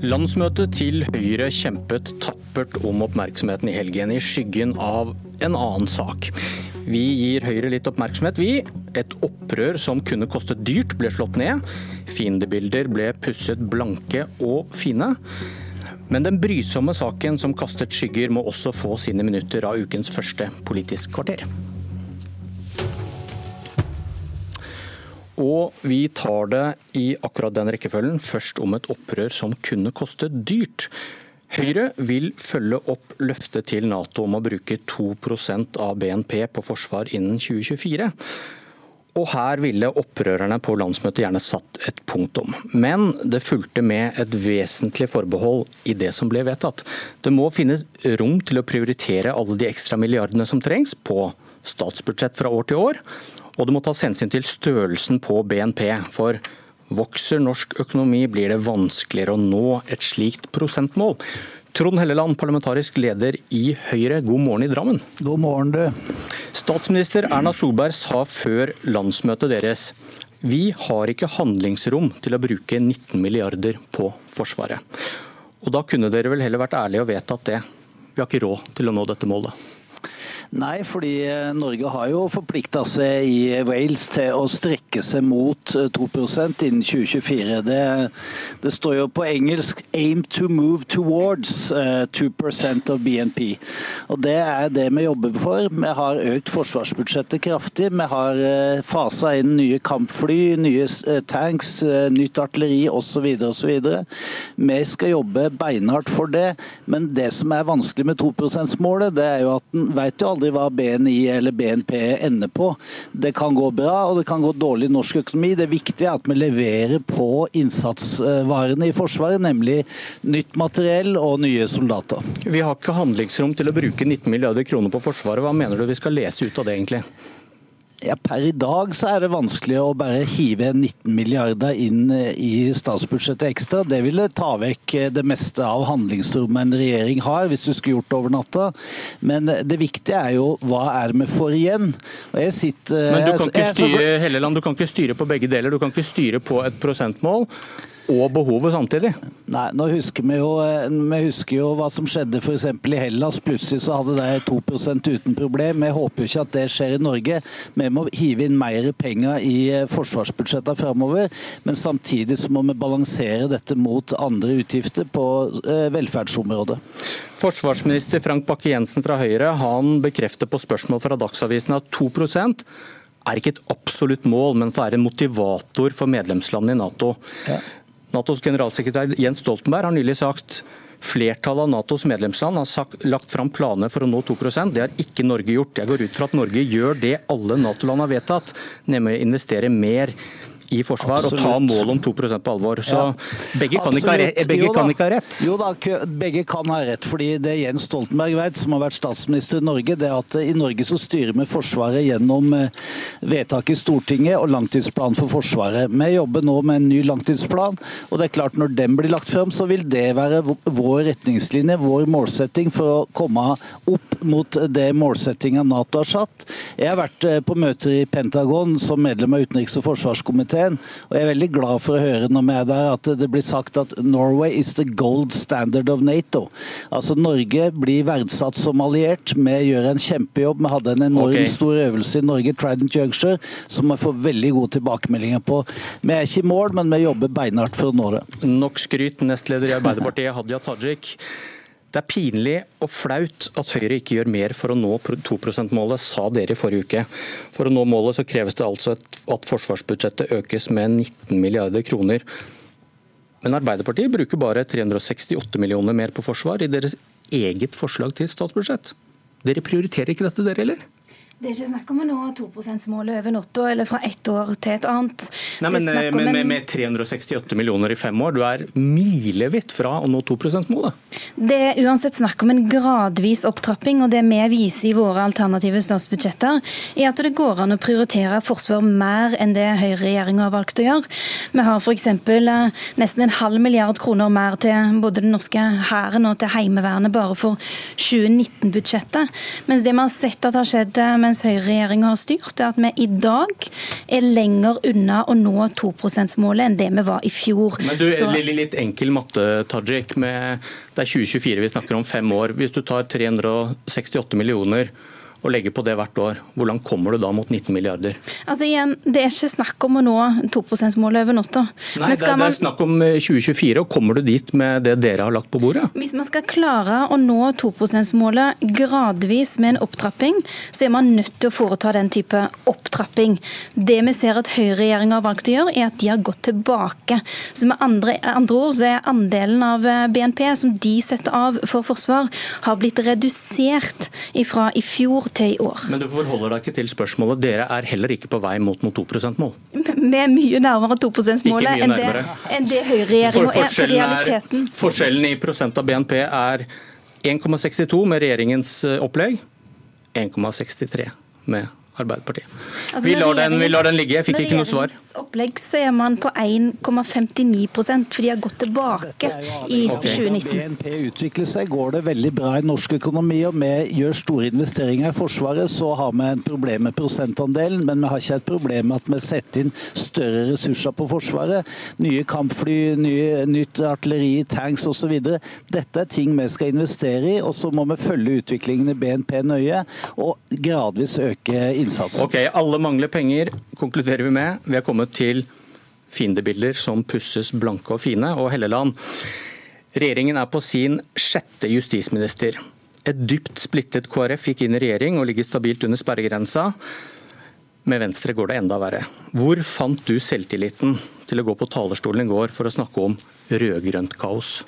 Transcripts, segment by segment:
Landsmøtet til Høyre kjempet tappert om oppmerksomheten i helgen, i skyggen av en annen sak. Vi gir Høyre litt oppmerksomhet, vi. Et opprør som kunne kostet dyrt, ble slått ned. Fiendebilder ble pusset blanke og fine. Men den brysomme saken som kastet skygger, må også få sine minutter av ukens første Politisk kvarter. Og vi tar det i akkurat den rekkefølgen. Først om et opprør som kunne koste dyrt. Høyre vil følge opp løftet til Nato om å bruke 2% av BNP på forsvar innen 2024. Og her ville opprørerne på landsmøtet gjerne satt et punktum. Men det fulgte med et vesentlig forbehold i det som ble vedtatt. Det må finnes rom til å prioritere alle de ekstra milliardene som trengs på statsbudsjett fra år til år. Og det må tas hensyn til størrelsen på BNP. For vokser norsk økonomi, blir det vanskeligere å nå et slikt prosentmål. Trond Helleland, parlamentarisk leder i Høyre, god morgen i Drammen. God morgen, du. Statsminister Erna Solberg sa før landsmøtet deres vi har ikke handlingsrom til å bruke 19 milliarder på Forsvaret. Og Da kunne dere vel heller vært ærlige og vedtatt det. Vi har ikke råd til å nå dette målet. Nei, fordi eh, Norge har jo forplikta seg i Wales til å strekke seg mot 2 eh, innen 2024. Det, det, står jo på engelsk 'aim to move towards 2 eh, of BNP'. Og Det er det vi jobber for. Vi har økt forsvarsbudsjettet kraftig. Vi har fasa inn nye kampfly, nye tanks, nytt artilleri osv. osv. Vi skal jobbe beinhardt for det. Men det som er vanskelig med 2 %-målet, det er jo at en vet jo aldri hva BNI eller BNP ender på. Det kan gå bra, og det kan gå dårlig i norsk økonomi. Det viktige er at vi leverer på innsatsvarene i Forsvaret, nemlig nytt materiell og nye soldater. Vi har ikke handlingsrom til å bruke 19 milliarder kroner på Forsvaret. Hva mener du vi skal lese ut av det, egentlig? Ja, Per i dag så er det vanskelig å bare hive 19 milliarder inn eh, i statsbudsjettet ekstra. Det ville ta vekk eh, det meste av handlingsrommet en regjering har, hvis du skulle gjort det over natta. Men eh, det viktige er jo hva er det vi får igjen. Sitter, Men du kan, ikke styre, Helleland, du kan ikke styre på begge deler. Du kan ikke styre på et prosentmål og behovet samtidig? Nei, nå husker vi jo, vi husker jo hva som skjedde f.eks. i Hellas. Plutselig så hadde de 2 uten problem. Vi håper jo ikke at det skjer i Norge. Vi må hive inn mer penger i forsvarsbudsjettene framover. Men samtidig så må vi balansere dette mot andre utgifter på eh, velferdsområdet. Forsvarsminister Frank Bakke-Jensen fra Høyre han bekrefter på spørsmål fra Dagsavisen at 2 er ikke et absolutt mål, men det er en motivator for medlemslandene i Nato. Ja. Natos generalsekretær Jens Stoltenberg har nylig sagt Flertallet av Natos medlemsland har sagt, lagt fram planer for å nå 2% Det har ikke Norge gjort. Jeg går ut fra at Norge gjør det alle Nato-land har vedtatt, nemlig å investere mer i forsvar Absolutt. og ta målet om 2 på alvor. Så ja. begge, kan ikke, begge kan ikke, ha, rett. Jo da, begge kan ha rett. fordi Det Jens Stoltenberg vet, som har vært statsminister i Norge, det er at i Norge så styrer vi Forsvaret gjennom eh, vedtak i Stortinget og langtidsplan for Forsvaret. Vi jobber nå med en ny langtidsplan, og det er klart når den blir lagt frem, så vil det være vår retningslinje, vår målsetting for å komme opp mot det målsettinga Nato har satt. Jeg har vært eh, på møter i Pentagon som medlem av utenriks- og forsvarskomiteen komiteen. Og jeg er veldig glad for å høre når vi er der at det blir sagt at Norway is the gold standard of Nato. Altså Norge blir verdsatt som alliert. Vi gjør en kjempejobb. Vi hadde en enormt okay. stor øvelse i Norge, Trident Juncture, som vi får veldig gode tilbakemeldinger på. Vi er ikke i mål, men vi jobber beinhardt for å nå det. Nok skryt, nestleder i Arbeiderpartiet Hadia Tajik. Det er pinlig og flaut at Høyre ikke gjør mer for å nå 2 %-målet, sa dere i forrige uke. For å nå målet så kreves det altså at forsvarsbudsjettet økes med 19 milliarder kroner. Men Arbeiderpartiet bruker bare 368 millioner mer på forsvar i deres eget forslag til statsbudsjett. Dere prioriterer ikke dette, dere heller? Det er ikke snakk om å nå 2 %-målet over natta eller fra ett år til et annet. Nei, men med, med, med, 368 millioner i fem år, du er milevidt fra å nå 2 %-målet? Det er uansett snakk om en gradvis opptrapping, og det vi viser i våre alternative statsbudsjetter, er at det går an å prioritere forsvar mer enn det høyreregjeringa har valgt å gjøre. Vi har f.eks. Eh, nesten en halv milliard kroner mer til både den norske hæren og til Heimevernet bare for 2019-budsjettet. Mens det vi har sett at har skjedd med mens høyreregjeringa har styrt, er at vi i dag er lenger unna å nå 2 %-målet enn det vi var i fjor. Men du, Så... Litt enkel matte, Tajik. Med, det er 2024 vi snakker om fem år. Hvis du tar 368 millioner og legger på det hvert år, hvordan kommer du da mot 19 milliarder? Altså igjen, Det er ikke snakk om å nå 2 %-målet over natta. Nei, det man... det er, snakk om 2024. Eh, og Kommer du dit med det dere har lagt på bordet? Hvis man skal klare å nå 2 %-målet gradvis med en opptrapping, så er man nødt til å foreta den type opptrapping. Det vi ser at høyreregjeringa har valgt å gjøre, er at de har gått tilbake. Så med andre, andre ord så er andelen av eh, BNP som de setter av for forsvar, har blitt redusert ifra i fjor til i år. Men du forholder deg ikke til spørsmålet. Dere er heller ikke på vei mot noe 2 %-mål? Vi er mye nærmere 2 %-målet enn, det, enn det høyreregjeringa er for realiteten. Forskjellen i prosent av BNP er 1,62 med regjeringens eh, opplegg, 1,63 med Arbeiderpartiet. Altså, vi, lar den, vi, lar den, ligge, jeg fikk ikke noe svar. Med opplegg så er man på 1,59 for de har gått tilbake i okay. 2019. BNP utvikler seg, går det veldig bra i norsk økonomi og vi gjør store investeringer i Forsvaret, så har vi et problem med prosentandelen, men vi har ikke et problem med at vi setter inn større ressurser på Forsvaret. Nye kampfly, nye, nytt artilleri, tanks osv. Dette er ting vi skal investere i, og så må vi følge utviklingen i BNP nøye og gradvis øke innsatsen innsats. Ok, Alle mangler penger, konkluderer vi med. Vi har kommet til fiendebilder som pusses blanke og fine. Og Helleland, regjeringen er på sin sjette justisminister. Et dypt splittet KrF gikk inn i regjering og ligger stabilt under sperregrensa. Med Venstre går det enda verre. Hvor fant du selvtilliten til å gå på talerstolen i går for å snakke om rød-grønt kaos?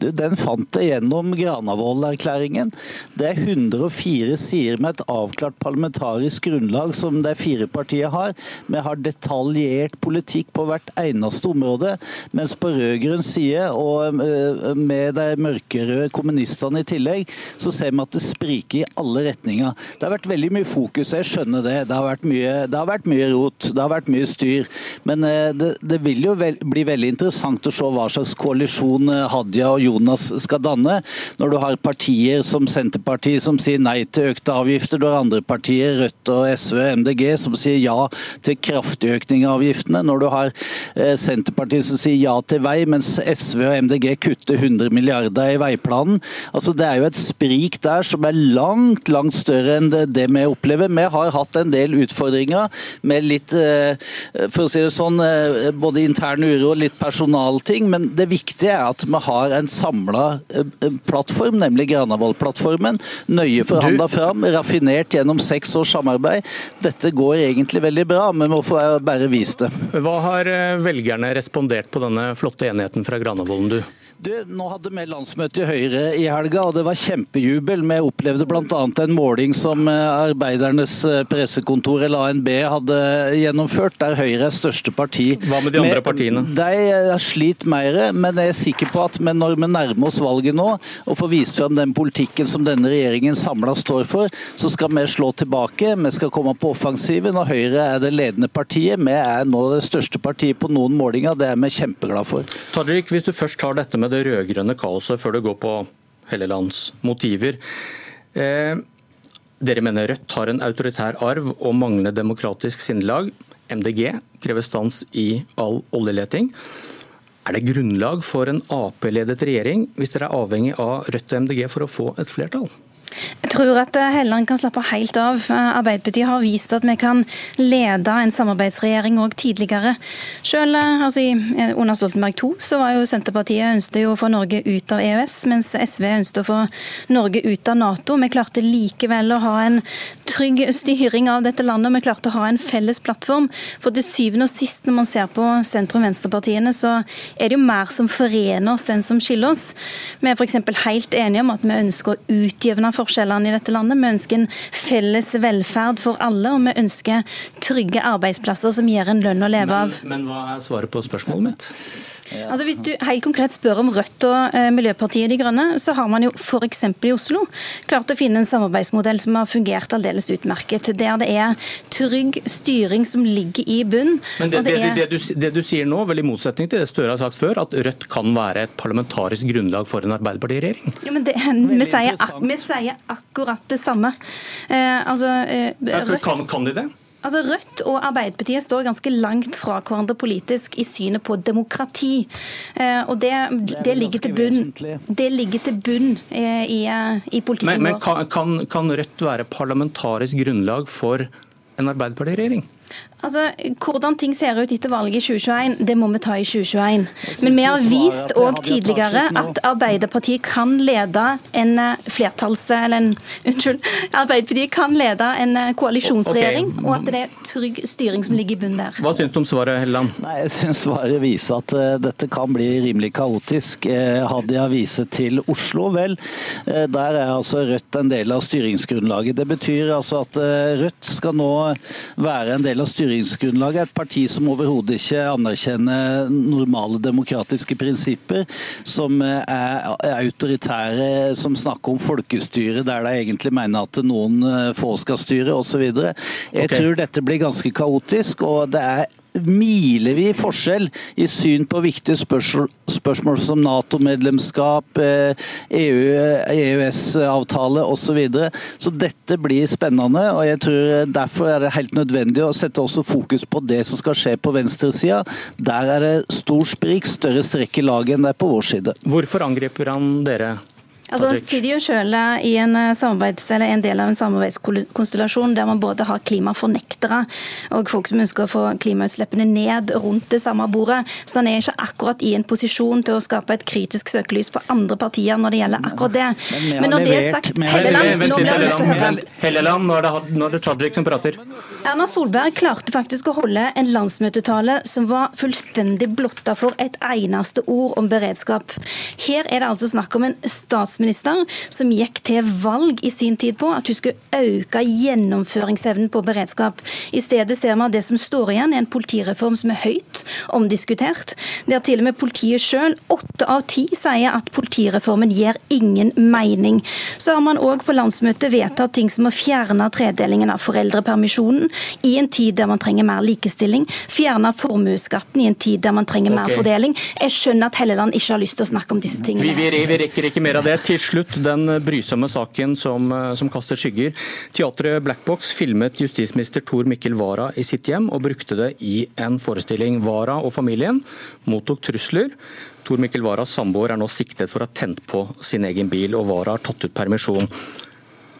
Du, den fant jeg gjennom Granavolden-erklæringen. Det er 104 sider med et avklart parlamentarisk grunnlag som de fire partiene har. Vi har detaljert politikk på hvert eneste område. Mens på rød-grønn side, og eh, med de mørkerøde kommunistene i tillegg, så ser vi at det spriker i alle retninger. Det har vært veldig mye fokus, jeg skjønner det. Det har vært mye, det har vært mye rot, det har vært mye styr. Men eh, det, det vil jo bli veldig interessant å se hva slags koalisjon eh, Hadia og Jonas skal danne. Når du har partier som Senterpartiet som sier nei til økte avgifter, du har andre partier, Rødt og SV og MDG, som sier ja til kraftig økning av avgiftene. Når du har eh, Senterpartiet som sier ja til vei, mens SV og MDG kutter 100 milliarder i veiplanen. Altså, det er jo et sprik der som er langt, langt større enn det, det vi opplever. Vi har hatt en del utfordringer med litt, eh, for å si det sånn, både intern uro og litt personalting. men det viktige er at vi har en samla eh, plattform, nemlig Granavolden-plattformen. Nøye forhandla fram, raffinert gjennom seks års samarbeid. Dette går egentlig veldig bra, men vi må få bare vise det. Hva har eh, velgerne respondert på denne flotte enigheten fra Granavolden, du? Du, nå hadde vi landsmøte i Høyre i helga, og det var kjempejubel. Vi opplevde bl.a. en måling som eh, Arbeidernes eh, pressekontor, eller ANB, hadde gjennomført, der Høyre er største parti. Hva med de andre partiene? De eh, sliter mer, men jeg er sikker på at når vi nærmer oss valget nå, og får vist frem den politikken som denne regjeringen samla står for, så skal vi slå tilbake. Vi skal komme på offensiven, og Høyre er det ledende partiet. Vi er nå det største partiet på noen målinger, det er vi kjempeglade for. Tajik, hvis du først tar dette med det rød-grønne kaoset før du går på Hellelands motiver. Eh, dere mener Rødt har en autoritær arv og manglende demokratisk sinnelag. MDG krever stans i all oljeleting. Er det grunnlag for en Ap-ledet regjering hvis dere er avhengig av Rødt og MDG for å få et flertall? Jeg tror at eh, Helleland kan slappe helt av. Eh, Arbeiderpartiet har vist at vi kan lede en samarbeidsregjering òg tidligere. Selv eh, altså, Under Stoltenberg II så var jo Senterpartiet ønsket å få Norge ut av EØS, mens SV ønsket å få Norge ut av Nato. Vi klarte likevel å ha en trygg styring av dette landet, og vi klarte å ha en felles plattform. For til syvende og sist, når man ser på sentrum-venstrepartiene, så er det jo mer som forener oss enn som skiller oss. Vi er f.eks. helt enige om at vi ønsker å utjevne forskjellene i dette landet. Vi ønsker en felles velferd for alle, og vi ønsker trygge arbeidsplasser som gir en lønn å leve av. Men, men hva er svaret på spørsmålet mitt? Altså Hvis du helt konkret spør om Rødt og eh, Miljøpartiet De Grønne, så har man jo f.eks. i Oslo klart å finne en samarbeidsmodell som har fungert aldeles utmerket. Der det er trygg styring som ligger i bunn. Men det, det, er... det, du, det, du, sier nå, vel i motsetning til det Støre har sagt før, at Rødt kan være et parlamentarisk grunnlag for en Arbeiderparti-regjering? Ja, men vi, sier, vi, sier, akkurat det samme. Eh, altså, eh, Rødt... kan, kan de det? Altså Rødt og Arbeiderpartiet står ganske langt fra hverandre politisk i synet på demokrati. Eh, og det, det, ligger, til bunn, det ligger til bunn eh, i, eh, i politikken men, men kan, kan, kan Rødt være parlamentarisk grunnlag for en Arbeiderparti-regjering? Altså, Hvordan ting ser ut etter valget i 2021, det må vi ta i 2021. Men vi har vist òg tidligere at Arbeiderpartiet kan lede en eh, flertalls... Eller en, unnskyld. Arbeiderpartiet kan lede en eh, koalisjonsregjering, okay. og at det er trygg styring som ligger i bunnen der. Hva syns du om svaret, Helleland? Nei, Jeg syns svaret viser at uh, dette kan bli rimelig kaotisk. Uh, Hadia viser til Oslo, vel. Uh, der er altså Rødt en del av styringsgrunnlaget. Det betyr altså at Rødt skal nå være en del av styringsgrunnlaget styringsgrunnlaget er et parti som overhodet ikke anerkjenner normale demokratiske prinsipper, som er autoritære, som snakker om folkestyre der de egentlig mener at noen eh, få skal styre, osv. Jeg okay. tror dette blir ganske kaotisk, og det er milevid forskjell i syn på viktige spørsmål, spørsmål som Nato-medlemskap, EU, eh, e EØS-avtale osv. Så, videre. så dette blir spennende. og jeg tror Derfor er det helt nødvendig å sette også fokus på det som skal skje på venstresida. Der er det stor sprik, større strekk i laget enn det er på vår side. Hvorfor angriper han dere? Altså, sitter jo selv i en, eh, en, del av en samarbeidskonstellasjon der man både har klimafornektere og folk som ønsker å få klimautslippene ned rundt det samme bordet. Så han er ikke akkurat i en posisjon til å skape et kritisk søkelys på andre partier når det gjelder akkurat det. Men, Men når det er sagt Helleland, Helleland, nå er det Tajik som prater. Erna Solberg klarte faktisk å holde en landsmøtetale som var fullstendig blotta for et eneste ord om beredskap. Her er det altså snakk om en statsminister statsminister som gikk til valg i sin tid på at hun skulle øke gjennomføringsevnen på beredskap. I stedet ser vi at det som står igjen, er en politireform som er høyt omdiskutert. Der til og med politiet sjøl, åtte av ti, sier at politireformen gir ingen mening. Så har man òg på landsmøtet vedtatt ting som å fjerne tredelingen av foreldrepermisjonen i en tid der man trenger mer likestilling. Fjerne formuesskatten i en tid der man trenger okay. mer fordeling. Jeg skjønner at Helleland ikke har lyst til å snakke om disse tingene. Vi, vi, vi rekker ikke mer av det til slutt den brysomme saken som, eh, som kaster skygger. Teatret Blackbox filmet justisminister Tor Mikkel Wara i sitt hjem, og brukte det i en forestilling. Wara og familien mottok trusler. Tor Mikkel Waras samboer er nå siktet for å ha tent på sin egen bil, og Wara har tatt ut permisjon.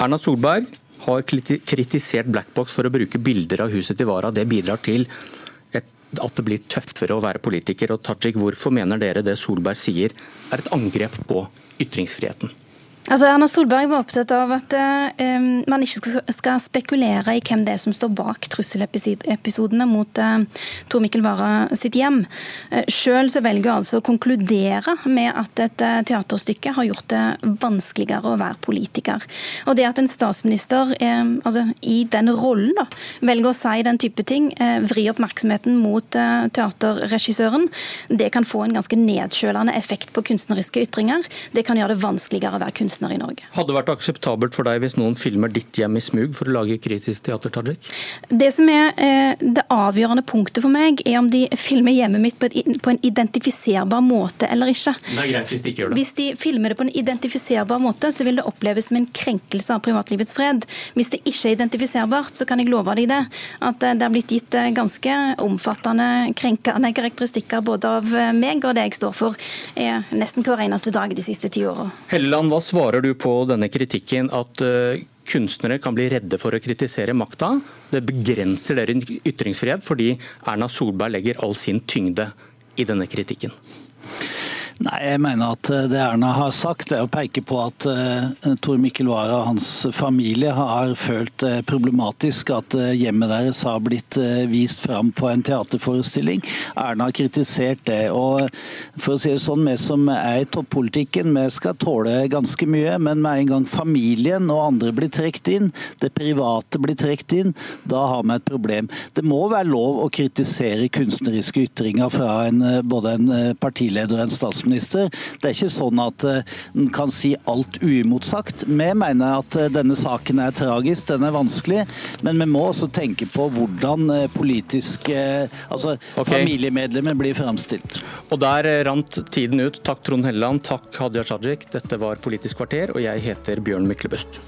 Erna Solberg har kritisert Blackbox for å bruke bilder av huset til Wara. Det bidrar til at det blir tøffere å være politiker. Og Tajik, hvorfor mener dere det Solberg sier er et angrep på ytringsfriheten? Altså, Erna Solberg var opptatt av at uh, man ikke skal spekulere i hvem det er som står bak trusselepisodene mot uh, Tor Mikkel Wara sitt hjem. Uh, Selv velger hun altså å konkludere med at et uh, teaterstykke har gjort det vanskeligere å være politiker. Og det at en statsminister altså, i den rollen da, velger å si den type ting, vri oppmerksomheten mot teaterregissøren, det kan få en ganske nedkjølende effekt på kunstneriske ytringer. Det kan gjøre det vanskeligere å være kunstner kunstner i Norge. Hadde det vært akseptabelt for deg hvis noen filmer ditt hjem i smug for å lage kritisk teater, Tajik? Det som er eh, det avgjørende punktet for meg, er om de filmer hjemmet mitt på, et, på, en identifiserbar måte eller ikke. Det er greit Hvis de ikke gjør det. Hvis de filmer det på en identifiserbar måte, så vil det oppleves som en krenkelse av privatlivets fred. Hvis det ikke er identifiserbart, så kan jeg love deg det. At eh, det er blitt gitt eh, ganske omfattende krenkende karakteristikker både av eh, meg og det jeg står for, nesten hver eneste dag de siste ti åra. Helleland, hva svarer du på denne kritikken at eh, kunstnere kan bli redde for å kritisere makta? Det begrenser deres ytringsfrihet fordi Erna Solberg legger all sin tyngde i denne kritikken. Nei, Jeg mener at det Erna har sagt, er å peke på at uh, Tor Mikkel Wara og hans familie har følt det problematisk at uh, hjemmet deres har blitt uh, vist fram på en teaterforestilling. Erna har kritisert det. og for å si det sånn, Vi som er i toppolitikken, vi skal tåle ganske mye. Men med en gang familien og andre blir trukket inn, det private blir trukket inn, da har vi et problem. Det må være lov å kritisere kunstneriske ytringer fra en, både en partileder og en statsminister statsminister. Det er ikke sånn at eh, en kan si alt uimotsagt. Vi mener at eh, denne saken er tragisk, den er vanskelig, men vi må også tenke på hvordan eh, politiske altså okay. familiemedlemmer blir framstilt. Og der rant tiden ut. Takk Trond Helleland, takk Hadia Tajik. Dette var Politisk kvarter, og jeg heter Bjørn Myklebøst.